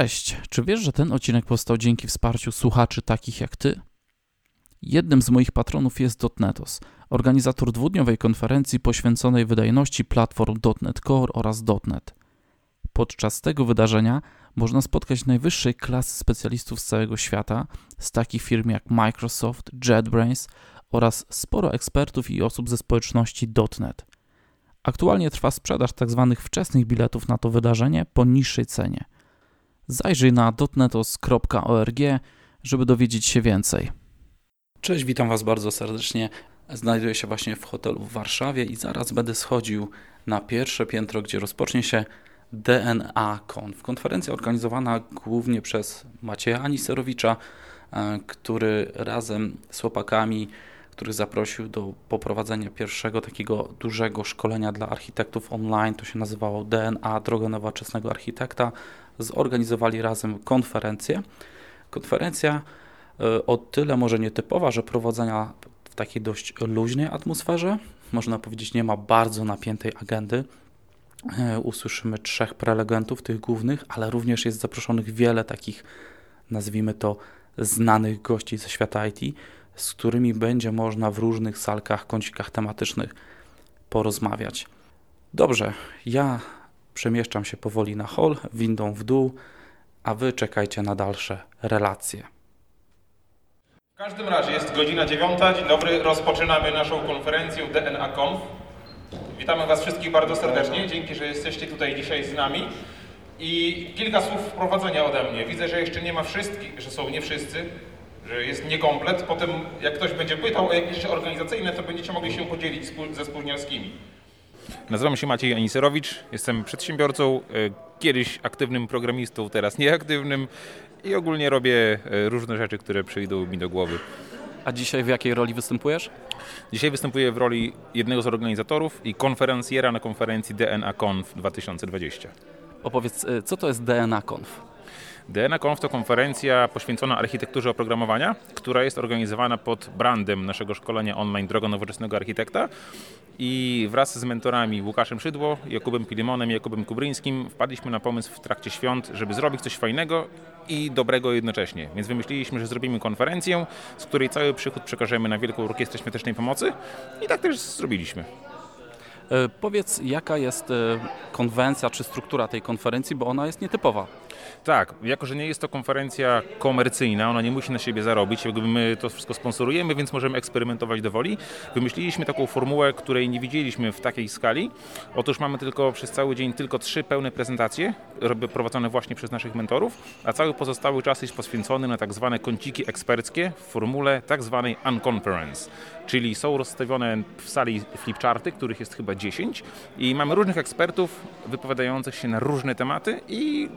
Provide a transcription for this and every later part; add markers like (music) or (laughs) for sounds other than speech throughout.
Cześć, czy wiesz, że ten odcinek powstał dzięki wsparciu słuchaczy takich jak ty? Jednym z moich patronów jest Dotnetos, organizator dwudniowej konferencji poświęconej wydajności platform .NET Core oraz .NET. Podczas tego wydarzenia można spotkać najwyższej klasy specjalistów z całego świata, z takich firm jak Microsoft, JetBrains oraz sporo ekspertów i osób ze społeczności .NET. Aktualnie trwa sprzedaż tzw. wczesnych biletów na to wydarzenie po niższej cenie. Zajrzyj na dotnetos.org, żeby dowiedzieć się więcej. Cześć, witam Was bardzo serdecznie. Znajduję się właśnie w hotelu w Warszawie i zaraz będę schodził na pierwsze piętro, gdzie rozpocznie się DNA Conf. Konferencja organizowana głównie przez Macieja Aniserowicza, e, który razem z chłopakami, których zaprosił do poprowadzenia pierwszego takiego dużego szkolenia dla architektów online, to się nazywało DNA Droga Nowoczesnego Architekta, zorganizowali razem konferencję. Konferencja e, o tyle może nietypowa, że prowadzenia w takiej dość luźnej atmosferze, można powiedzieć nie ma bardzo napiętej agendy, E, usłyszymy trzech prelegentów, tych głównych, ale również jest zaproszonych wiele takich, nazwijmy to, znanych gości ze świata IT, z którymi będzie można w różnych salkach, kącikach tematycznych porozmawiać. Dobrze, ja przemieszczam się powoli na hol, windą w dół, a wy czekajcie na dalsze relacje. W każdym razie jest godzina dziewiąta. Dzień dobry, rozpoczynamy naszą konferencję DNA Conf. Witamy Was wszystkich bardzo serdecznie. Dzięki, że jesteście tutaj dzisiaj z nami. I kilka słów wprowadzenia ode mnie. Widzę, że jeszcze nie ma wszystkich, że są nie wszyscy, że jest niekomplet. Potem, jak ktoś będzie pytał o jakieś rzeczy organizacyjne, to będziecie mogli się podzielić ze spółdzielskimi. Nazywam się Maciej Aniserowicz, jestem przedsiębiorcą, e, kiedyś aktywnym programistą, teraz nieaktywnym i ogólnie robię e, różne rzeczy, które przyjdą mi do głowy. A dzisiaj w jakiej roli występujesz? Dzisiaj występuję w roli jednego z organizatorów i konferencjera na konferencji DNA Conf 2020. Opowiedz, y, co to jest DNA Conf? DNA to konferencja poświęcona architekturze oprogramowania, która jest organizowana pod brandem naszego szkolenia online Droga Nowoczesnego Architekta i wraz z mentorami Łukaszem Szydło, Jakubem Pilimonem Jakubem Kubryńskim wpadliśmy na pomysł w trakcie świąt, żeby zrobić coś fajnego i dobrego jednocześnie. Więc wymyśliliśmy, że zrobimy konferencję, z której cały przychód przekażemy na Wielką Orkiestrę Świątecznej Pomocy i tak też zrobiliśmy. E, powiedz, jaka jest e, konwencja czy struktura tej konferencji, bo ona jest nietypowa. Tak, jako że nie jest to konferencja komercyjna, ona nie musi na siebie zarobić, jakby my to wszystko sponsorujemy, więc możemy eksperymentować do woli. Wymyśliliśmy taką formułę, której nie widzieliśmy w takiej skali. Otóż mamy tylko przez cały dzień tylko trzy pełne prezentacje, prowadzone właśnie przez naszych mentorów, a cały pozostały czas jest poświęcony na tak zwane kąciki eksperckie w formule tak zwanej unconference, czyli są rozstawione w sali flipcharty, których jest chyba 10 i mamy różnych ekspertów wypowiadających się na różne tematy i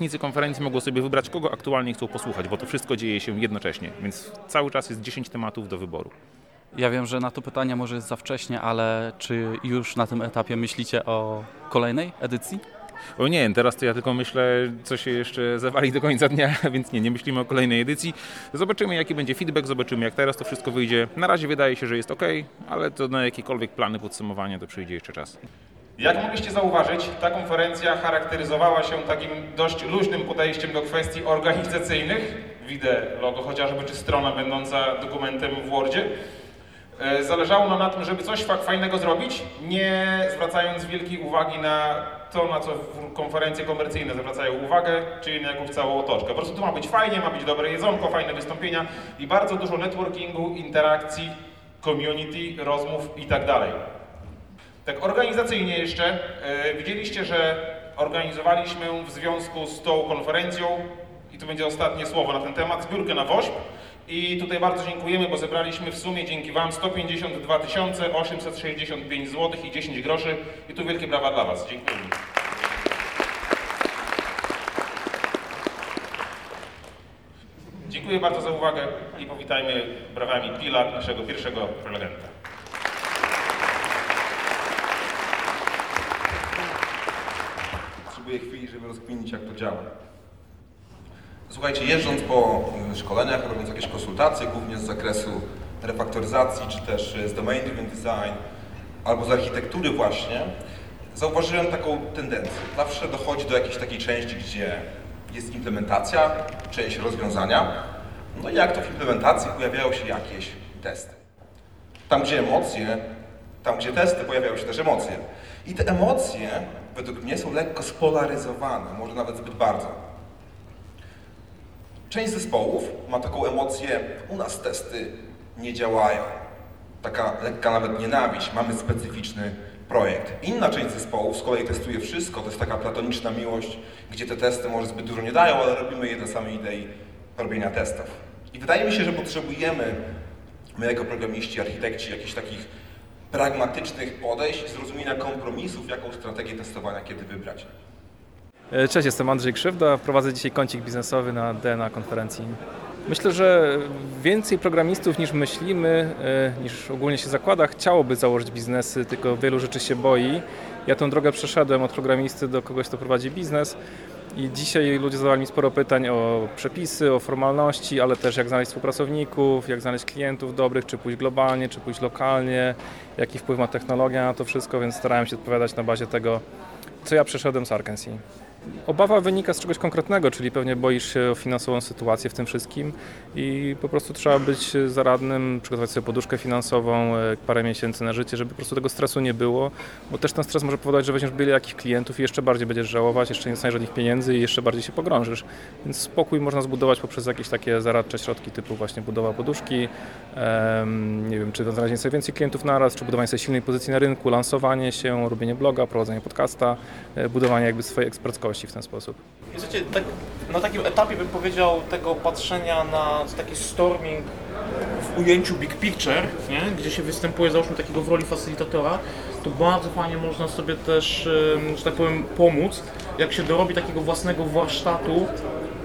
uczestnicy konferencji mogą sobie wybrać, kogo aktualnie chcą posłuchać, bo to wszystko dzieje się jednocześnie, więc cały czas jest 10 tematów do wyboru. Ja wiem, że na to pytanie może jest za wcześnie, ale czy już na tym etapie myślicie o kolejnej edycji? O nie, teraz to ja tylko myślę, co się jeszcze zawali do końca dnia, (laughs) więc nie, nie myślimy o kolejnej edycji. Zobaczymy, jaki będzie feedback, zobaczymy, jak teraz to wszystko wyjdzie. Na razie wydaje się, że jest ok, ale to na jakiekolwiek plany podsumowania to przyjdzie jeszcze czas. Jak mogliście zauważyć, ta konferencja charakteryzowała się takim dość luźnym podejściem do kwestii organizacyjnych. Widzę logo chociażby, czy strona będąca dokumentem w Wordzie. E, zależało nam na tym, żeby coś fajnego zrobić, nie zwracając wielkiej uwagi na to, na co konferencje komercyjne zwracają uwagę, czyli na jakąś całą otoczkę. Po prostu to ma być fajnie, ma być dobre jedzonko, fajne wystąpienia i bardzo dużo networkingu, interakcji, community, rozmów i tak dalej. Tak organizacyjnie jeszcze, e, widzieliście, że organizowaliśmy w związku z tą konferencją, i to będzie ostatnie słowo na ten temat, zbiórkę na WOŚP. I tutaj bardzo dziękujemy, bo zebraliśmy w sumie dzięki Wam 152 865 zł i 10 groszy. I tu wielkie brawa dla Was. Dziękujemy. Dziękuję bardzo za uwagę i powitajmy brawami Pila, naszego pierwszego prelegenta. Żeby rozkminić, jak to działa. Słuchajcie, jeżdżąc po y, szkoleniach, robiąc jakieś konsultacje, głównie z zakresu refaktoryzacji, czy też y, z domain driven design, albo z architektury właśnie, zauważyłem taką tendencję. Zawsze dochodzi do jakiejś takiej części, gdzie jest implementacja, część rozwiązania, no i jak to w implementacji pojawiają się jakieś testy. Tam, gdzie emocje, tam, gdzie testy, pojawiają się też emocje. I te emocje, według mnie, są lekko spolaryzowane, może nawet zbyt bardzo. Część zespołów ma taką emocję, u nas testy nie działają. Taka lekka nawet nienawiść, mamy specyficzny projekt. Inna część zespołów z kolei testuje wszystko, to jest taka platoniczna miłość, gdzie te testy może zbyt dużo nie dają, ale robimy je dla samej idei robienia testów. I wydaje mi się, że potrzebujemy, my jako programiści, architekci, jakichś takich pragmatycznych podejść, zrozumienia kompromisów, jaką strategię testowania kiedy wybrać. E, Cześć, jestem Andrzej Krzywda. Prowadzę dzisiaj kącik biznesowy na DNA konferencji. Myślę, że więcej programistów niż myślimy, e, niż ogólnie się zakłada, chciałoby założyć biznesy, tylko wielu rzeczy się boi. Ja tę drogę przeszedłem od programisty do kogoś, kto prowadzi biznes. I dzisiaj ludzie zadawali mi sporo pytań o przepisy, o formalności, ale też jak znaleźć współpracowników, jak znaleźć klientów dobrych, czy pójść globalnie, czy pójść lokalnie, jaki wpływ ma technologia na to wszystko, więc starałem się odpowiadać na bazie tego, co ja przeszedłem z Arkansas. Obawa wynika z czegoś konkretnego, czyli pewnie boisz się o finansową sytuację w tym wszystkim i po prostu trzeba być zaradnym, przygotować sobie poduszkę finansową, e, parę miesięcy na życie, żeby po prostu tego stresu nie było, bo też ten stres może powodować, że weźmiesz byle jakich klientów i jeszcze bardziej będziesz żałować, jeszcze nie dostaniesz żadnych pieniędzy i jeszcze bardziej się pogrążysz. Więc spokój można zbudować poprzez jakieś takie zaradcze środki typu właśnie budowa poduszki, nie wiem, czy znalezienie sobie więcej klientów naraz, czy budowanie sobie silnej pozycji na rynku, lansowanie się, robienie bloga, prowadzenie podcasta, e, budowanie jakby swojej eksperckości w ten sposób. Wiecie, tak, na takim etapie bym powiedział tego patrzenia na taki storming w ujęciu big picture, nie? gdzie się występuje załóżmy takiego w roli facilitatora, to bardzo fajnie można sobie też, że tak powiem, pomóc, jak się dorobi takiego własnego warsztatu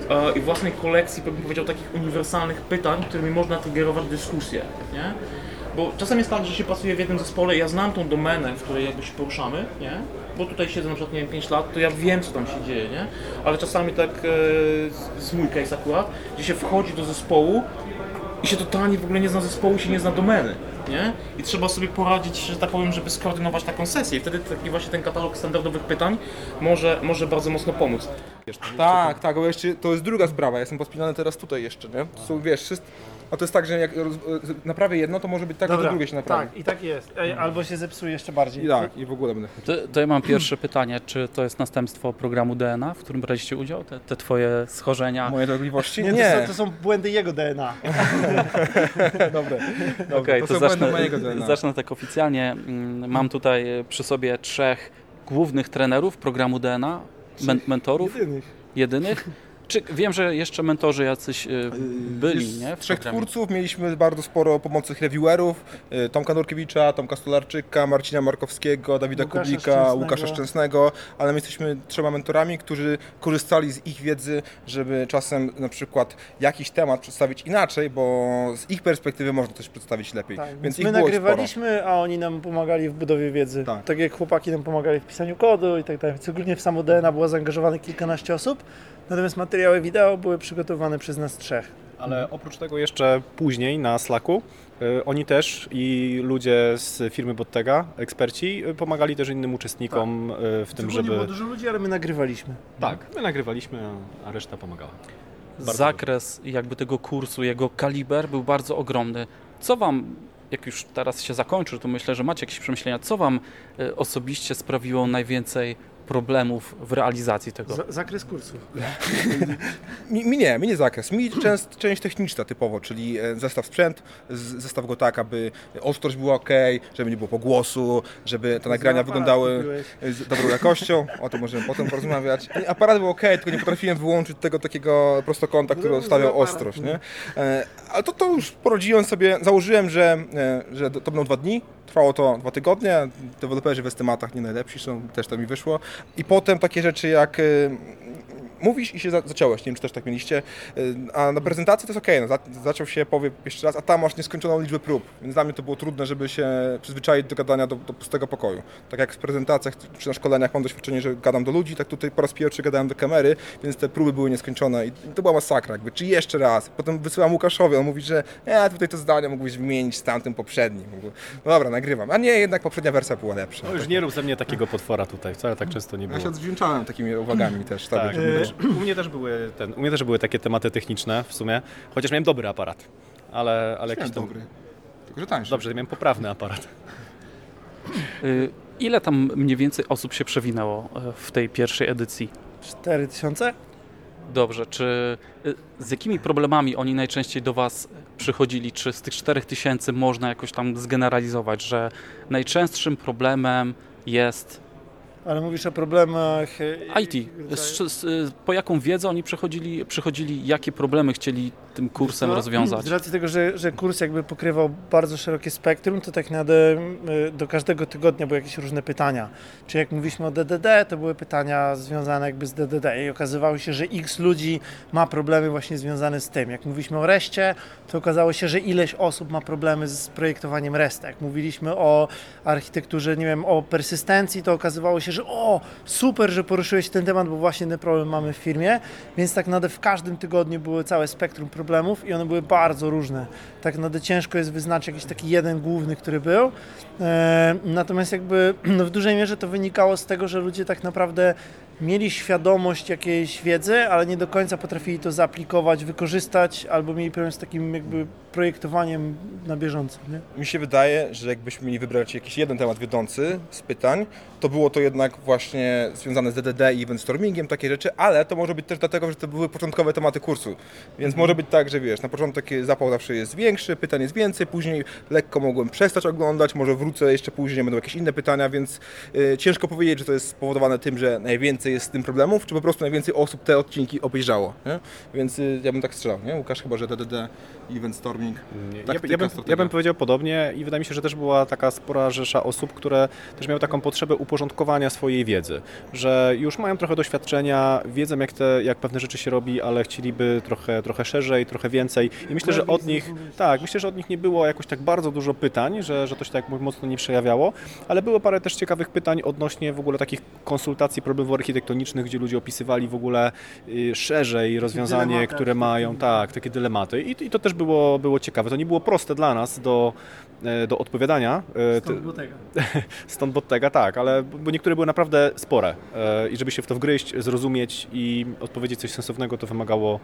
e, i własnej kolekcji, bym powiedział, takich uniwersalnych pytań, którymi można triggerować dyskusję, nie? Bo czasem jest tak, że się pracuje w jednym zespole, ja znam tą domenę, w której jakby się poruszamy, nie? Bo tutaj siedzę na przykład, nie wiem, 5 lat, to ja wiem, co tam się dzieje, nie? Ale czasami tak, e, z mój case akurat, gdzie się wchodzi do zespołu i się totalnie w ogóle nie zna zespołu, się nie zna domeny, nie? I trzeba sobie poradzić, że tak powiem, żeby skoordynować taką sesję. I wtedy taki właśnie ten katalog standardowych pytań może, może bardzo mocno pomóc. Tak, tak, bo jeszcze to jest druga sprawa. Ja jestem pospinany teraz tutaj jeszcze, nie? To są, wiesz, wszystko. A to jest tak, że jak roz- naprawię jedno, to może być tak, że to drugie się naprawi. tak, i tak jest. Ej, Albo się zepsuje jeszcze bardziej. I tak, i w ogóle będę. To, to ja mam pierwsze pytanie, czy to jest następstwo programu DNA, w którym braliście udział? Te, te twoje schorzenia? Moje dolegliwości? Nie, Nie, To, są, to są błędy jego DNA. (laughs) dobre. dobre. Okej, to, to, są zacznę, błędy mojego DNA. zacznę tak oficjalnie. Mm, Mam tutaj e, przy sobie trzech głównych trenerów programu DNA, men, mentorów, Jedynych. jedynych. Czy, wiem, że jeszcze mentorzy jacyś e, byli, Z nie? W trzech programie. twórców mieliśmy bardzo sporo pomocnych reviewerów. y, Tomka Nurkiewicza, Tomka Stolarczyka, Marcina Markowskiego, Dawida Łukasza Kublika, Szczęsnego. Łukasza Szczęsnego, ale my jesteśmy trzema mentorami, którzy korzystali z ich wiedzy, żeby czasem na przykład jakiś temat przedstawić inaczej, bo z ich perspektywy można coś przedstawić lepiej. Tak, Więc my nagrywaliśmy, a oni nam pomagali w budowie wiedzy. Tak. Tak. jak chłopaki nam pomagali w pisaniu kodu i tak dalej. Więc ogólnie w samo DNA było zaangażowane kilkanaście osób, natomiast materiały wideo były przygotowane przez nas trzech. Ale oprócz tego jeszcze później na Slacku y, oni też i ludzie z firmy Bottega, eksperci, y, pomagali też innym uczestnikom y, w tym, Ogólnie było żeby... dużo ludzi, ale my nagrywaliśmy. Tak, my nagrywaliśmy, a- reszta pomagała. Bardzo Zakres jakby tego kursu, jego kaliber był bardzo ogromny. Co wam, jak już teraz się zakończy, to myślę, że macie jakieś przemyślenia, co wam osobiście sprawiło najwięcej problemów w realizacji tego? Z- zakres kursów. (laughs) Mi, mi nie, mi nie zakres. Mi częst, część techniczna typowo, czyli e, zestaw sprzęt, z, zestaw go tak, aby ostrość była ok, żeby nie było pogłosu, żeby te nagrania aparat wyglądały z dobrą jakością. O tym możemy potem porozmawiać. Aparat był ok, tylko nie potrafiłem wyłączyć tego takiego prostokąta, który aparat, ostrość. no. Nie? Ale to, to już poradziłem sobie, założyłem, że, e, że to będą dwa dni. Trwało to dwa tygodnie. Deweloperzy w estymatach nie najlepsi są, też to mi wyszło. I potem takie rzeczy jak e, mówisz i się za, zaciąłeś, nie wiem czy też tak mieliście, y, a na prezentacji to jest okej, no, za, zaczął się, powie jeszcze raz, a tam masz nieskończoną liczbę prób, więc dla mnie to było trudne, żeby się przyzwyczaić do gadania do, do pustego pokoju. Tak jak w prezentacjach czy na szkoleniach mam doświadczenie, że gadam do ludzi, tak tutaj po raz pierwszy gadałem do kamery, więc te próby były nieskończone i to była masakra, jakby, czy jeszcze raz. Potem wysyłam Łukaszowi, on mówi, że nie, tutaj to zdanie mógłbyś wymienić z tamtym poprzednim. No dobra, nagrywam, a nie, jednak poprzednia wersja była lepsza. No już nie rób ze mnie takiego potwora tutaj, wcale tak często nie Ja było. się odwdzięczałem takimi uwagami też. Tak. Wiesz, u mnie też były ten, u mnie też były takie tematy techniczne w sumie, chociaż miałem dobry aparat. Ale, ale jakiś tam, dobry. Tylko, że tańszy. Dobrze, miałem poprawny aparat. Y, Ile tam mniej więcej osób się przewinęło e, w tej pierwszej edycji? 4000? Dobrze, czy y, z jakimi problemami oni najczęściej do Was przychodzili? Czy z tych 4000 można jakoś tam zgeneralizować, że najczęstszym problemem jest Ale mówisz o problemach... e, IT? Z, z, po jaką wiedzę oni przychodzili, przychodzili, jakie problemy chcieli tym kursem No, (clears throat) rozwiązać? Z racji tego, że, że kurs jakby pokrywał bardzo szerokie spektrum, to tak naprawdę y, do każdego tygodnia były jakieś różne pytania. Czy jak mówiliśmy o DDD, to były pytania związane jakby z DDD i okazywało się, że x ludzi ma problemy właśnie związane z tym. Jak mówiliśmy o RESTie, to okazało się, że ileś osób ma problemy z projektowaniem RESTA. Jak mówiliśmy o architekturze, nie wiem, o persystencji, to okazywało się, że o, super, że poruszyłeś ten temat, bo właśnie ten problem mamy w firmie. Więc tak naprawdę w każdym tygodniu było całe spektrum problemów i one były bardzo różne. Tak naprawdę ciężko jest wyznaczyć jakiś taki jeden główny, który był. E, natomiast jakby (clears throat) no w dużej mierze to wynikało z tego, że ludzie tak naprawdę mieli świadomość jakiejś wiedzy, ale nie do końca potrafili to zaaplikować, wykorzystać, albo mieli problem z takim jakby projektowaniem na bieżąco. Nie? Mi się wydaje, że jakbyśmy mieli wybrać jakiś jeden temat wiodący z pytań, to było to jednak właśnie związane z DDD i event stormingiem, takie rzeczy, ale to może być też dlatego, że to były początkowe tematy kursu. Więc może być tak, że wiesz, na początek zapał zawsze jest większy, pytań jest więcej, później lekko mogłem przestać oglądać, może wrócę jeszcze później, będą jakieś inne pytania, więc y, ciężko powiedzieć, że to jest spowodowane tym, że najwięcej jest z tym problemów, czy po prostu najwięcej osób te odcinki obejrzało. Nie? Więc y, ja bym tak strzelał, nie? Łukasz chyba, że DDD, event storming. Taktyka, ja, bym, ja bym powiedział podobnie i wydaje mi się, że też była taka spora rzesza osób, które też miały taką potrzebę uporządkowania swojej wiedzy, że już mają trochę doświadczenia, wiedzą jak, te, jak pewne rzeczy się robi, ale chcieliby trochę, trochę szerzej, trochę więcej i myślę, że od nich, tak, myślę, że od nich nie było jakoś tak bardzo dużo pytań, że, że to się tak mocno nie przejawiało, ale było parę też ciekawych pytań odnośnie w ogóle takich konsultacji problemów architektonicznych, gdzie ludzie opisywali w ogóle y, szerzej rozwiązanie, dylematy które mają, tak, takie dylematy I, i to też było, było ciekawe. To nie było proste dla nas do, e, do odpowiadania. e, Stąd było tego. (laughs) Stąd Bottega, tak, ale bo niektóre były naprawdę spore e, i żeby się w to wgryźć, zrozumieć i odpowiedzieć coś sensownego, to wymagało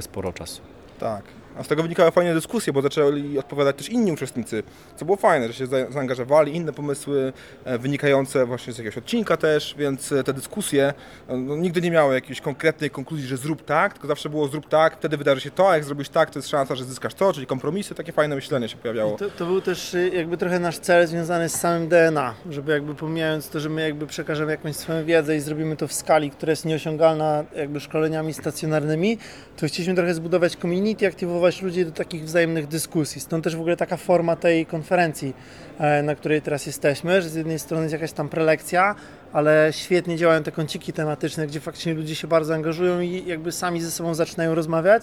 sporo czasu. Tak. A z tego wynikały fajne dyskusje, bo zaczęli odpowiadać też inni uczestnicy, co było fajne, że się za- zaangażowali, inne pomysły e, wynikające właśnie z jakiegoś odcinka też, więc e, te dyskusje e, no, nigdy nie miały jakiejś konkretnej konkluzji, że zrób tak, tylko zawsze było zrób tak, wtedy wydarzy się to, a jak zrobisz tak, to jest szansa, że zyskasz to, czyli kompromisy, takie fajne myślenie się pojawiało. To, to był też jakby trochę nasz cel związany z samym DNA, żeby jakby pomijając to, że my jakby przekażemy jakąś swoją wiedzę i zrobimy to w skali, która jest nieosiągalna jakby szkoleniami stacjonarnymi, to chcieliśmy trochę zbudować community, aktywować ludzi do takich wzajemnych dyskusji. Stąd też w ogóle taka forma tej konferencji, e, na której teraz jesteśmy, że z jednej strony jest jakaś tam prelekcja, ale świetnie działają te kąciki tematyczne, gdzie faktycznie ludzie się bardzo angażują i jakby sami ze sobą zaczynają rozmawiać.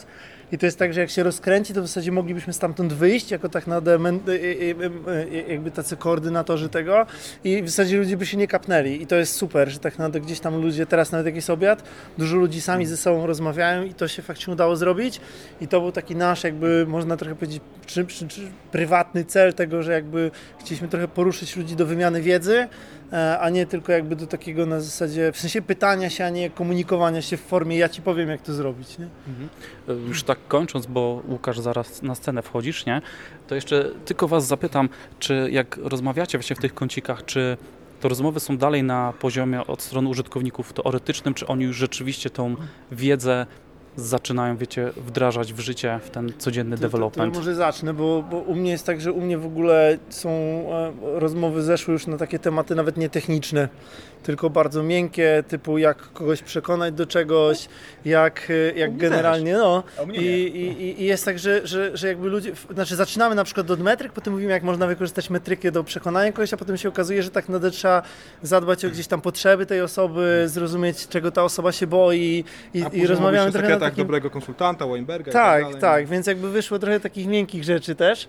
I to jest tak, że jak się rozkręci, to w zasadzie moglibyśmy stamtąd wyjść jako tak y- y- y- y- jakby tacy koordynatorzy tego i w zasadzie ludzie by się nie kapnęli. I to jest super, że tak naprawdę gdzieś tam ludzie, teraz nawet jak jest obiad, dużo ludzi sami ze sobą rozmawiają i to się faktycznie udało zrobić. I to był taki nasz jakby, można trochę powiedzieć, czy, czy, czy prywatny cel tego, że jakby chcieliśmy trochę poruszyć ludzi do wymiany wiedzy, e, a nie tylko jakby do takiego na zasadzie, w sensie pytania się, a nie komunikowania się w formie ja ci powiem jak to zrobić, nie? Już tak kończąc, bo Łukasz zaraz na scenę wchodzisz, nie? To jeszcze tylko Was zapytam, czy jak rozmawiacie właśnie w tych kącikach, czy to rozmowy są dalej na poziomie od strony użytkowników teoretycznym, czy oni już rzeczywiście tą wiedzę zaczynają, wiecie, wdrażać w życie, w ten codzienny To, to, to development? może zacznę, bo, bo u mnie jest tak, że u mnie w ogóle są e, rozmowy zeszły już na takie tematy nawet nie techniczne, tylko bardzo miękkie, typu jak kogoś przekonać do czegoś, jak, e, jak generalnie, no. I, i, I jest tak, że, że, że jakby ludzie, znaczy zaczynamy na przykład od metryk, potem mówimy jak można wykorzystać metrykę do przekonania kogoś, a potem się okazuje, że tak naprawdę trzeba zadbać o gdzieś tam potrzeby tej osoby, zrozumieć czego ta osoba się boi i, A i rozmawiamy trochę na takim... dobrego konsultanta, Weinberga Tak, dalej. tak, więc jakby wyszło trochę takich miękkich rzeczy też.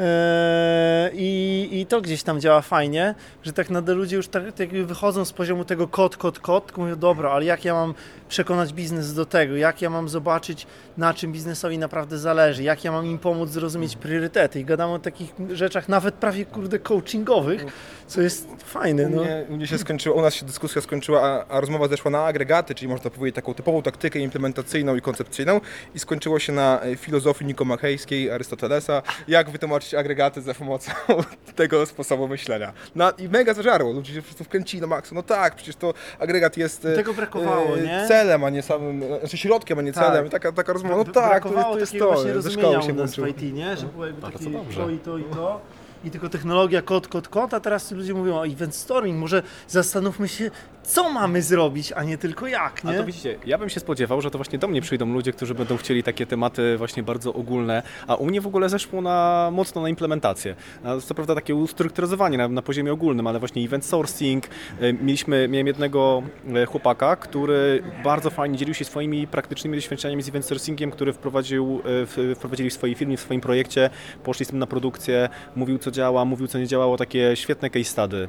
Eee, I, I to gdzieś tam działa fajnie, że tak naprawdę ludzie już tak, tak wychodzą z poziomu tego kod, kod, kod, tylko mówią, dobra, ale jak ja mam przekonać biznes do tego, jak ja mam zobaczyć, na czym biznesowi naprawdę zależy, jak ja mam im pomóc zrozumieć priorytety? I gadamy o takich rzeczach nawet prawie, kurde, coachingowych, co jest fajne, U no. mnie, u mnie się skończyła, u nas się dyskusja skończyła, a, a rozmowa zeszła na agregaty, czyli można powiedzieć taką typową taktykę implementacyjną i koncepcyjną i skończyło się na e, filozofii nikomachejskiej Arystotelesa, jak wytłumaczyć agregaty za pomocą (laughs) tego sposobu myślenia. No i mega zażarło, ludzie się po prostu wkręcili na maksa. No tak, przecież to agregat jest e, Tego brakowało, e, nie? celem, a nie samym, znaczy środkiem, a nie Tak. celem. Taka, taka rozmowa, no tak, to to jest to, właśnie ze szkoły się u nas w włączyło. IT, nie? Że było jakby takie dobrze. to i to i to. I tylko technologia, kod, kod, kod, a teraz ludzie mówią o event storming, może zastanówmy się, co mamy zrobić, a nie tylko jak, A nie? to widzicie, ja bym się spodziewał, że to właśnie do mnie przyjdą ludzie, którzy będą chcieli takie tematy właśnie bardzo ogólne, a u mnie w ogóle zeszło na mocno na implementację. Na, co prawda takie ustrukturyzowanie na, na poziomie ogólnym, ale właśnie event sourcing. E, Mieliśmy, miałem jednego e, chłopaka, który bardzo fajnie dzielił się swoimi praktycznymi doświadczeniami z event sourcingiem, który wprowadził, e, wprowadzili w swojej firmie, w swoim projekcie, poszli z tym na produkcję, mówił co działa, mówił co nie działało, takie świetne case study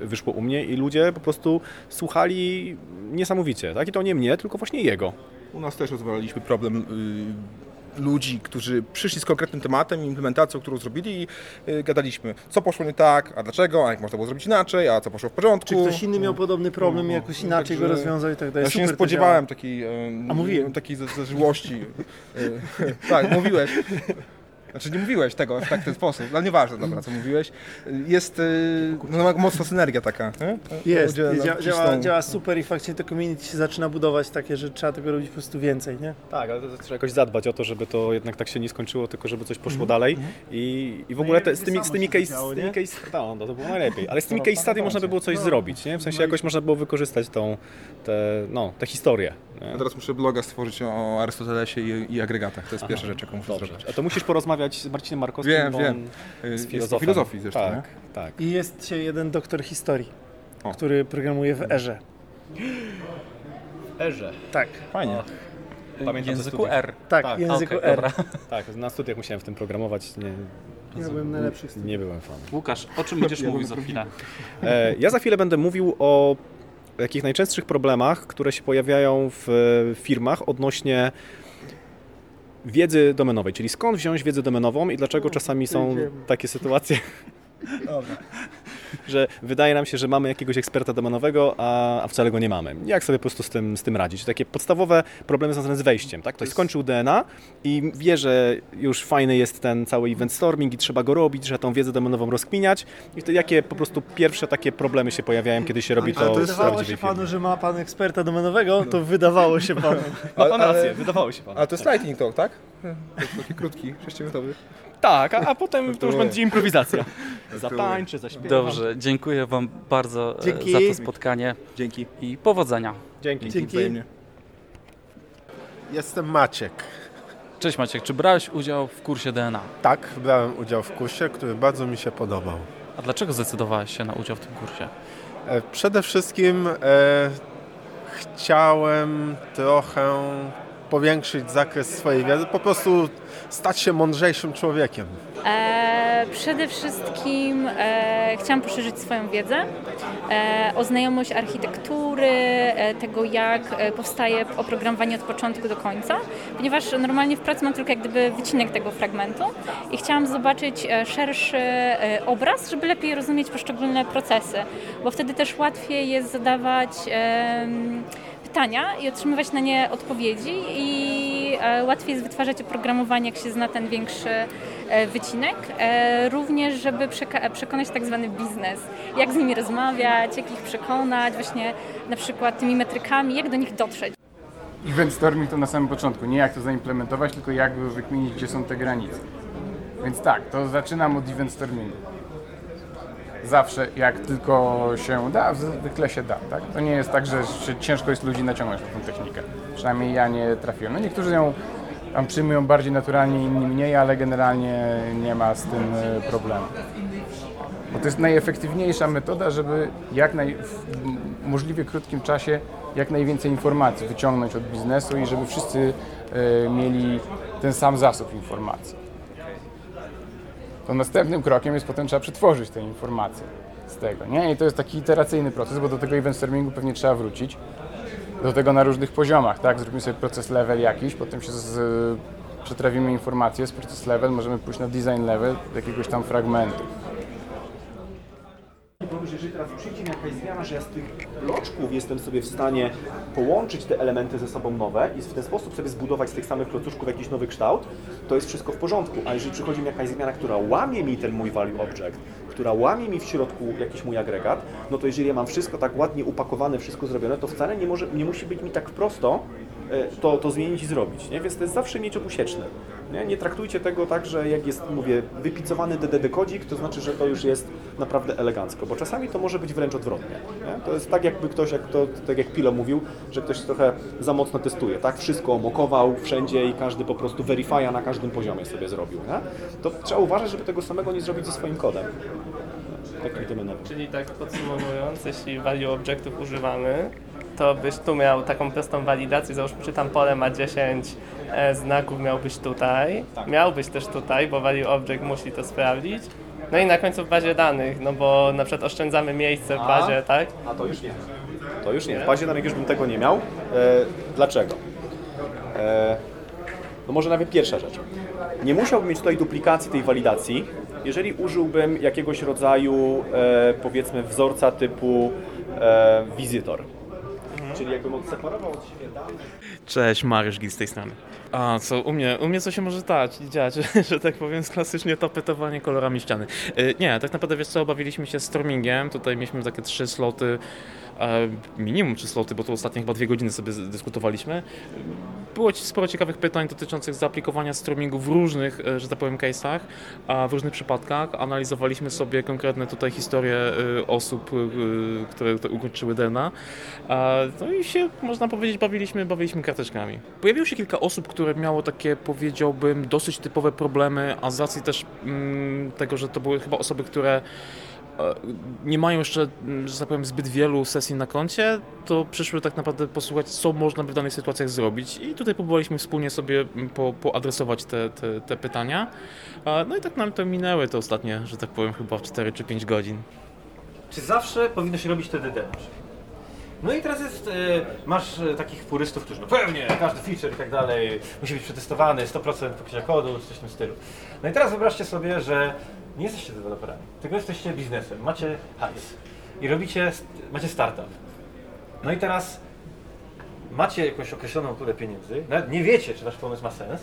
wyszło u mnie i ludzie po prostu słuchali niesamowicie, tak? I to nie mnie, tylko właśnie jego. U nas też rozważaliśmy problem y, ludzi, którzy przyszli z konkretnym tematem, implementacją, którą zrobili i y, gadaliśmy, co poszło nie tak, a dlaczego, a jak można było zrobić inaczej, a co poszło w porządku. Czy ktoś inny miał podobny problem i jakoś inaczej go Także rozwiązał i tak dalej. Ja się nie spodziewałem takiej, y, A mówiłem. takiej za- zażyłości. (laughs) Y, (laughs) tak, mówiłeś. Znaczy nie mówiłeś tego w tak ten sposób, ale nieważne, dobra, co mówiłeś. Jest y, no, mocna synergia taka. Nie? Jest, nam działa, cisną. działa super i faktycznie to community się zaczyna budować takie, że trzeba tego robić po prostu więcej, nie? Tak, ale to trzeba jakoś zadbać o to, żeby to jednak tak się nie skończyło, tylko żeby coś poszło Mhm. dalej i, i w ogóle te, z tymi, z tymi case, zadziało, z tymi case, no, no to było najlepiej, ale z tymi case study można by było coś zrobić, nie? W sensie jakoś można było wykorzystać tą, te, no, tę historię. Ja teraz muszę bloga stworzyć o Arystotelesie i, i agregatach. To jest pierwsza rzecz, jaką muszę Dobrze. zrobić. A to musisz porozmawiać z Marcinem Markowskim, Wiem, bo wiem. on Y, jest Jest o filozofem. filozofii zresztą. Tak, nie? tak. I jest się jeden doktor historii, O. który programuje w Erze. (gasps) Erze. Tak, Fajnie. Pamiętam W ze języku. R. tak, Tak, w języku okej, R. dobra. (laughs) Tak, na studiach musiałem w tym programować, nie, Ja byłem najlepszy z nie byłem fanem. Łukasz, o czym będziesz mówił za chwilę? E, Ja za chwilę będę mówił o takich najczęstszych problemach, które się pojawiają w e, firmach odnośnie wiedzy domenowej, czyli skąd wziąć wiedzę domenową i dlaczego czasami są takie sytuacje, (laughs) że wydaje nam się, że mamy jakiegoś eksperta domenowego, a, a wcale go nie mamy. Jak sobie po prostu z tym, z tym radzić? Takie podstawowe problemy związane z wejściem. Tak? Ktoś skończył DNA i wie, że już fajny jest ten cały event storming i trzeba go robić, że tą wiedzę domenową rozkminiać i wtedy jakie po prostu pierwsze takie problemy się pojawiają, kiedy się robi Ale to w wydawało się panu, że ma pan eksperta domenowego, to wydawało się panu. (laughs) Ma pan rację, wydawało się panu. A to jest lightning talk, tak? Taki krótki, 6-minutowy. Tak, a, a potem to już będzie improwizacja. (laughs) Zatańczy, zaśpiewa. Dobrze, dziękuję Wam bardzo e, Dzięki. za to spotkanie Dzięki. i powodzenia. Dzięki. Dzięki. Wzajemnie. Jestem Maciek. Cześć Maciek, czy brałeś udział w kursie DNA? Tak, brałem udział w kursie, który bardzo mi się podobał. A dlaczego zdecydowałeś się na udział w tym kursie? E, Przede wszystkim e, chciałem trochę powiększyć zakres swojej wiedzy, po prostu stać się mądrzejszym człowiekiem. E, przede wszystkim e, chciałam poszerzyć swoją wiedzę e, o znajomość architektury, e, tego jak e, powstaje oprogramowanie od początku do końca, ponieważ normalnie w pracy mam tylko jak gdyby wycinek tego fragmentu i chciałam zobaczyć e, szerszy e, obraz, żeby lepiej rozumieć poszczególne procesy, bo wtedy też łatwiej jest zadawać em, pytania i otrzymywać na nie odpowiedzi i e, łatwiej jest wytwarzać oprogramowanie, jak się zna ten większy e, wycinek. E, Również, żeby przekonać tak zwany biznes, jak z nimi rozmawiać, jak ich przekonać, właśnie na przykład tymi metrykami, jak do nich dotrzeć. Event storming to na samym początku, nie jak to zaimplementować, tylko jak wykminić, gdzie są te granice. Więc tak, to zaczynam od event stormingu. Zawsze, jak tylko się da, zwykle się da, tak? To nie jest tak, że ciężko jest ludzi naciągnąć na tą technikę. Przynajmniej ja nie trafiłem. No niektórzy ją tam przyjmują bardziej naturalnie, inni mniej, ale generalnie nie ma z tym e, problemu. Bo to jest najefektywniejsza metoda, żeby jak naj, w możliwie krótkim czasie jak najwięcej informacji wyciągnąć od biznesu i żeby wszyscy e, mieli ten sam zasób informacji. To następnym krokiem jest potem trzeba przetworzyć te informacje z tego, nie? I to jest taki iteracyjny proces, bo do tego event stormingu pewnie trzeba wrócić. Do tego na różnych poziomach, tak? Zrobimy sobie proces level jakiś, potem się z, przetrawimy informacje z proces level, możemy pójść na design level do jakiegoś tam fragmentu. Pomyśl, jeżeli teraz przyjdzie mi jakaś zmiana, że ja z tych bloczków jestem sobie w stanie połączyć te elementy ze sobą nowe i w ten sposób sobie zbudować z tych samych klocuszków jakiś nowy kształt, to jest wszystko w porządku. A jeżeli przychodzi mi jakaś zmiana, która łamie mi ten mój value object, która łamie mi w środku jakiś mój agregat, no to jeżeli ja mam wszystko tak ładnie upakowane, wszystko zrobione, to wcale nie, może, nie musi być mi tak prosto e, to, to zmienić i zrobić, nie? Więc to jest zawsze miecz obusieczny. Nie? nie traktujcie tego tak, że jak jest, mówię, wypicowany DDD kodzik, to znaczy, że to już jest naprawdę elegancko, bo czasami to może być wręcz odwrotnie. Nie? To jest tak, jakby ktoś, jak to, tak jak Pilo mówił, że ktoś trochę za mocno testuje, tak? Wszystko omokował wszędzie i każdy po prostu verifya na każdym poziomie sobie zrobił, nie? To trzeba uważać, żeby tego samego nie zrobić ze swoim kodem. Czyli tak podsumowując, jeśli value objectów używamy, to byś tu miał taką prostą walidację, załóżmy, czy tam pole ma 10 e, znaków, miałbyś tutaj, miałbyś też tutaj, bo value object musi to sprawdzić. No i na końcu w bazie danych, no bo na przykład oszczędzamy miejsce w bazie, tak? A to już nie. To już nie. W bazie danych już bym tego nie miał. E, dlaczego? E, no może nawet pierwsza rzecz. Nie musiałbym mieć tutaj duplikacji tej walidacji, jeżeli użyłbym jakiegoś rodzaju, e, powiedzmy, wzorca typu e, wizytor. Czyli jakbym odseparował od siebie dane. Cześć, Mariusz Gil z tej strony. A, co u mnie? U mnie co się może stać, dziać, (laughs) że tak powiem, klasycznie tapetowanie kolorami ściany. E, Nie, tak naprawdę wiesz co, bawiliśmy się stormingiem, tutaj mieliśmy takie trzy sloty, minimum trzy sloty, bo to ostatnie chyba dwie godziny sobie dyskutowaliśmy. Było sporo ciekawych pytań dotyczących zaaplikowania streamingu w różnych, e, że tak powiem, case'ach, w różnych przypadkach. Analizowaliśmy sobie konkretne tutaj historie e, osób, e, które ukończyły DNA. No i się, można powiedzieć, bawiliśmy, bawiliśmy karteczkami. Pojawiło się kilka osób, które miało takie, powiedziałbym, dosyć typowe problemy, a z racji też mm, tego, że to były chyba osoby, które nie mają jeszcze, mm, że tak powiem, zbyt wielu sesji na koncie, to przyszły tak naprawdę posłuchać, co można by w danych sytuacjach zrobić. I tutaj próbowaliśmy wspólnie sobie mm, po, poadresować te, te, te pytania. No i tak nam to minęły te ostatnie, że tak powiem, chyba 4 czy 5 godzin. Czy zawsze powinno się robić TDD? No i teraz jest, e, masz e, takich purystów, którzy no pewnie, każdy feature i tak dalej musi być przetestowany, 100% pokrycia kodu, czy coś w tym stylu. No i teraz wyobraźcie sobie, że nie jesteście deweloperami, tylko jesteście biznesem, macie hajs i robicie, macie startup. No i teraz macie jakąś określoną pulę pieniędzy, nawet nie wiecie, czy wasz pomysł ma sens,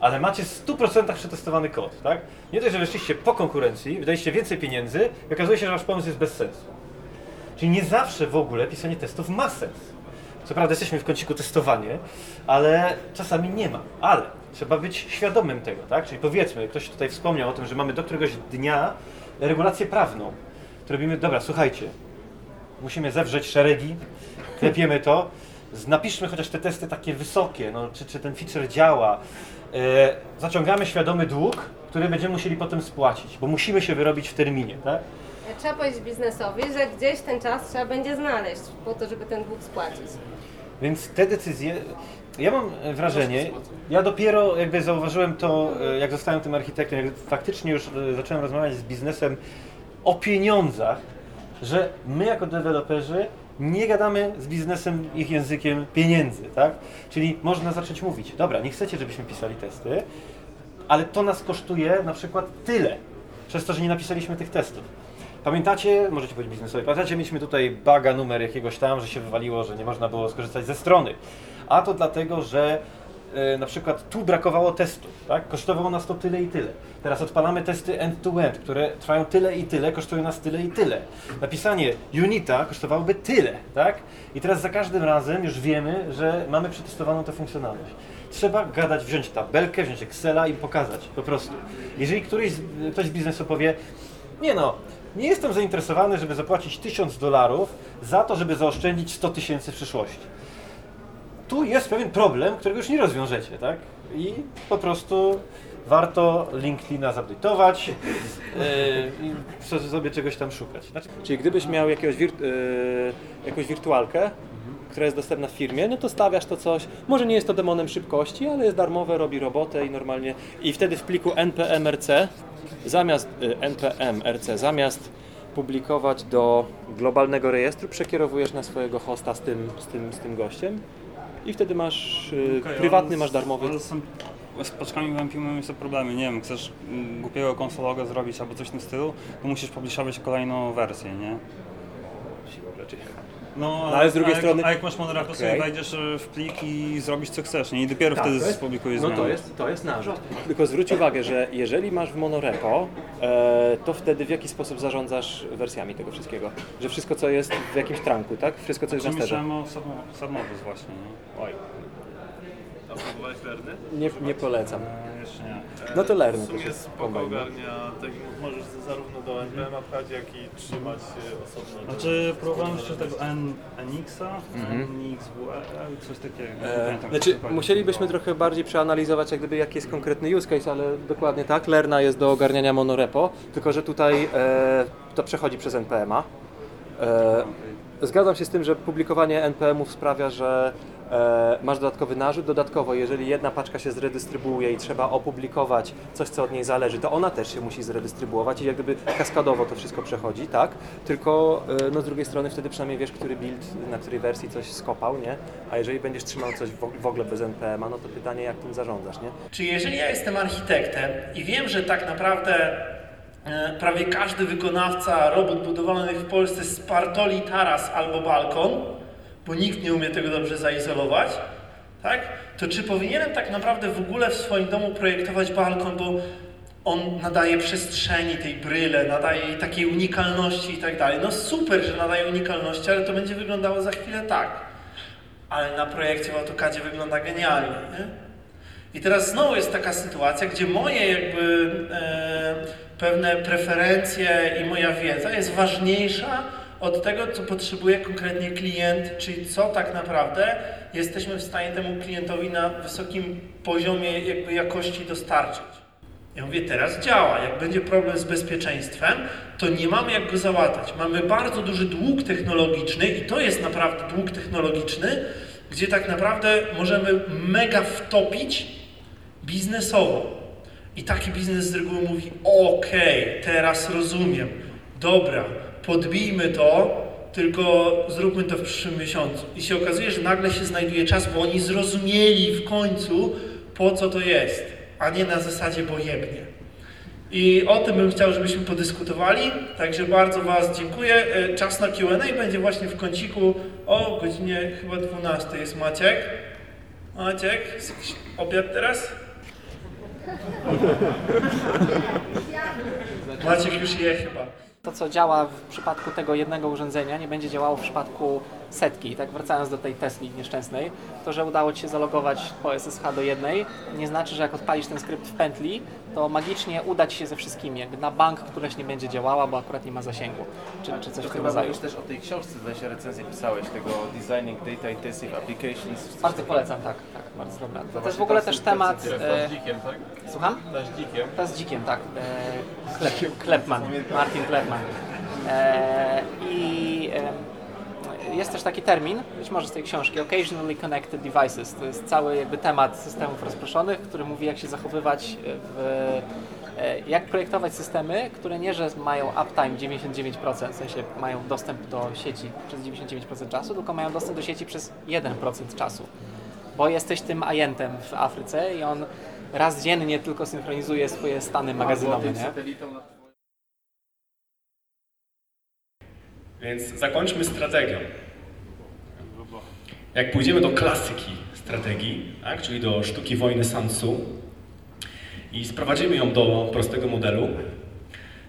ale macie w 100% przetestowany kod, tak? Nie dość, że weszliście po konkurencji, wydaliście więcej pieniędzy i okazuje się, że wasz pomysł jest bez sensu. Czyli nie zawsze w ogóle pisanie testów ma sens. Co prawda jesteśmy w kąciku testowanie, ale czasami nie ma. Ale trzeba być świadomym tego, tak? Czyli powiedzmy, ktoś tutaj wspomniał o tym, że mamy do któregoś dnia regulację prawną. To robimy, dobra, słuchajcie, musimy zewrzeć szeregi, klepiemy to, napiszmy chociaż te testy takie wysokie, no, czy, czy ten feature działa. E, zaciągamy świadomy dług, który będziemy musieli potem spłacić, bo musimy się wyrobić w terminie, tak? Trzeba powiedzieć biznesowi, że gdzieś ten czas trzeba będzie znaleźć po to, żeby ten dług spłacić. Więc te decyzje, ja mam e, wrażenie, ja dopiero jakby zauważyłem to, e, jak zostałem tym architektem, jak faktycznie już e, zacząłem rozmawiać z biznesem o pieniądzach, że my jako deweloperzy nie gadamy z biznesem ich językiem pieniędzy, tak? Czyli można zacząć mówić, dobra, nie chcecie, żebyśmy pisali testy, ale to nas kosztuje na przykład tyle, przez to, że nie napisaliśmy tych testów. Pamiętacie, możecie powiedzieć biznesowi, pamiętacie, mieliśmy tutaj baga numer jakiegoś tam, że się wywaliło, że nie można było skorzystać ze strony. A to dlatego, że e, na przykład tu brakowało testu, tak? Kosztowało nas to tyle i tyle. Teraz odpalamy testy end-to-end, które trwają tyle i tyle, kosztują nas tyle i tyle. Napisanie unita kosztowałoby tyle, tak? I teraz za każdym razem już wiemy, że mamy przetestowaną tę funkcjonalność. Trzeba gadać, wziąć tabelkę, wziąć Excela i pokazać po prostu. Jeżeli któryś, z- ktoś z biznesu powie, nie no, nie jestem zainteresowany, żeby zapłacić 1000 dolarów za to, żeby zaoszczędzić 100 tysięcy w przyszłości. Tu jest pewien problem, którego już nie rozwiążecie, tak? I po prostu warto LinkedIna zupdate'ować yy, i so- sobie czegoś tam szukać. Znaczy, Czyli gdybyś miał jakiegoś wir- e, jakąś wirtualkę która jest dostępna w firmie, no to stawiasz to coś, może nie jest to demonem szybkości, ale jest darmowe, robi robotę i normalnie, i wtedy w pliku npmrc, zamiast y, npmrc, zamiast publikować do globalnego rejestru, przekierowujesz na swojego hosta z tym, z tym, z tym gościem i wtedy masz y, Okej, prywatny, ale masz darmowy. Z paczkami w NPM są problemy. Nie wiem, chcesz mm, głupiego konsologa zrobić albo coś w tym stylu, to musisz publiszować kolejną wersję, nie? No, No, ale z drugiej a jak, strony- A jak masz monorepo, Okej. sobie wejdziesz e, w plik i zrobisz co chcesz, nie? I dopiero Tak, wtedy to jest- spublikujesz No to zmiany. jest, to jest narzut. Tylko zwróć uwagę, że jeżeli masz w monorepo, e, to wtedy w jaki sposób zarządzasz wersjami tego wszystkiego? Że wszystko, co jest w jakimś trunku, tak? Wszystko, co jest na sterze. Myślałem o właśnie, nie? Oj. A próbowałeś Lerny? Nie, nie polecam. E, jeszcze nie. No to Lerny W też sumie jest spoko ogarnia, tak możesz zarówno do NPM pchać, jak i trzymać e, osobno. Znaczy, próbowałem jeszcze tego N, NX-a, Mhm. NXWE, coś takiego. nie E, pamiętam, znaczy, jak to musielibyśmy trochę bardziej przeanalizować, jak gdyby, jaki jest konkretny use case, ale dokładnie tak. Lerna jest do ogarniania monorepo, tylko że tutaj e, to przechodzi przez NPM-a. E, zgadzam się z tym, że publikowanie NPM-ów sprawia, że e, masz dodatkowy narzut. Dodatkowo, jeżeli jedna paczka się zredystrybuuje i trzeba opublikować coś, co od niej zależy, to ona też się musi zredystrybuować i jak gdyby kaskadowo to wszystko przechodzi, tak? Tylko e, no, z drugiej strony wtedy przynajmniej wiesz, który build, na której wersji coś skopał, nie? A jeżeli będziesz trzymał coś w w ogóle bez NPM-a, no to pytanie, jak tym zarządzasz, nie? Czy jeżeli ja jestem architektem i wiem, że tak naprawdę e, prawie każdy wykonawca robót budowlanych w Polsce spartoli taras albo balkon, bo nikt nie umie tego dobrze zaizolować, tak? to czy powinienem tak naprawdę w ogóle w swoim domu projektować balkon, bo on nadaje przestrzeni tej bryle, nadaje jej takiej unikalności i tak dalej. No super, że nadaje unikalności, ale to będzie wyglądało za chwilę tak. Ale na projekcie w AutoCADzie wygląda genialnie. Nie? I teraz znowu jest taka sytuacja, gdzie moje jakby e, pewne preferencje i moja wiedza jest ważniejsza od tego, co potrzebuje konkretnie klient, czyli co tak naprawdę jesteśmy w stanie temu klientowi na wysokim poziomie jakby jakości dostarczyć. Ja mówię, teraz działa. Jak będzie problem z bezpieczeństwem, to nie mamy jak go załatać. Mamy bardzo duży dług technologiczny i to jest naprawdę dług technologiczny, gdzie tak naprawdę możemy mega wtopić biznesowo. I taki biznes z reguły mówi, okej, teraz rozumiem, dobra, podbijmy to, tylko zróbmy to w przyszłym miesiącu. I się okazuje, że nagle się znajduje czas, bo oni zrozumieli w końcu, po co to jest, a nie na zasadzie bojebnie. I o tym bym chciał, żebyśmy podyskutowali, także bardzo Was dziękuję. E, Czas na Q&A będzie właśnie w kąciku o godzinie chyba 12 jest Maciek. Maciek, jest jakiś obiad teraz? (laughs) Maciek już je chyba. To, co działa w przypadku tego jednego urządzenia, nie będzie działało w przypadku setki. Tak wracając do tej Tesli nieszczęsnej, to, że udało Ci się zalogować po SSH do jednej, nie znaczy, że jak odpalisz ten skrypt w pętli, to magicznie uda Ci się ze wszystkimi. Jakby na bank któraś nie będzie działała, bo akurat nie ma zasięgu. Czy, czy coś w tym rodzaju. już też o tej książce, zdaje się, recenzję pisałeś, tego Designing Data Intensive Applications. Bardzo polecam, tak, tak, bardzo dobra. To, To jest w ogóle też temat... e, z dzikiem, tak? Słucham? Ta z dzikiem. Ta z dzikiem, tak. E, Klep, (laughs) Klepman, Martin Klepman. E, I e, jest też taki termin, być może z tej książki, Occasionally Connected Devices. To jest cały jakby temat systemów rozproszonych, który mówi jak się zachowywać w e, jak projektować systemy, które nie, że mają uptime 99%, w sensie mają dostęp do sieci przez 99% czasu, tylko mają dostęp do sieci przez 1% czasu. Bo jesteś tym ajentem w Afryce i on raz dziennie tylko synchronizuje swoje stany magazynowe, nie? Więc zakończmy strategią. Jak pójdziemy do klasyki strategii, tak, czyli do sztuki wojny Sun Tzu i sprowadzimy ją do prostego modelu,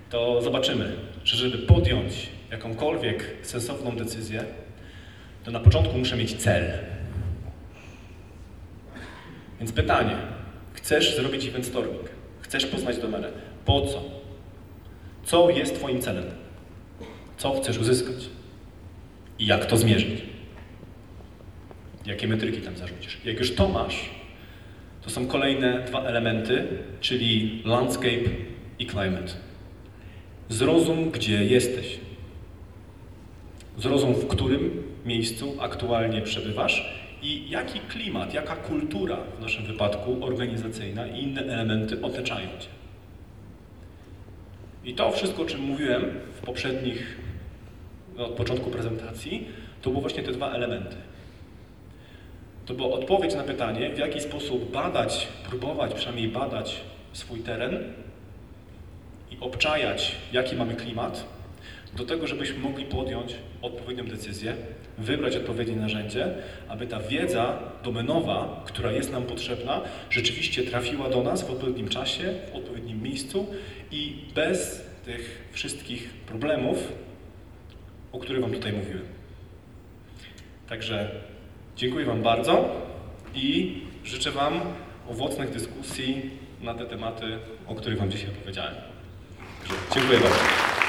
to zobaczymy, że żeby podjąć jakąkolwiek sensowną decyzję, to na początku muszę mieć cel. Więc pytanie, chcesz zrobić event storming, chcesz poznać domenę, po co? Co jest Twoim celem? Co chcesz uzyskać? I jak to zmierzyć? Jakie metryki tam zarzucisz? Jak już to masz, to są kolejne dwa elementy, czyli landscape i climate. Zrozum, gdzie jesteś. Zrozum, w którym miejscu aktualnie przebywasz i jaki klimat, jaka kultura w naszym wypadku organizacyjna i inne elementy otaczają Cię. I to wszystko, o czym mówiłem w poprzednich, od początku prezentacji, to były właśnie te dwa elementy. To była odpowiedź na pytanie, w jaki sposób badać, próbować przynajmniej badać swój teren i obczajać, jaki mamy klimat, do tego, żebyśmy mogli podjąć odpowiednią decyzję, wybrać odpowiednie narzędzie, aby ta wiedza domenowa, która jest nam potrzebna, rzeczywiście trafiła do nas w odpowiednim czasie, w odpowiednim miejscu i bez tych wszystkich problemów, o których Wam tutaj mówiłem. Także dziękuję Wam bardzo i życzę Wam owocnych dyskusji na te tematy, o których Wam dzisiaj opowiedziałem. Dziękuję bardzo.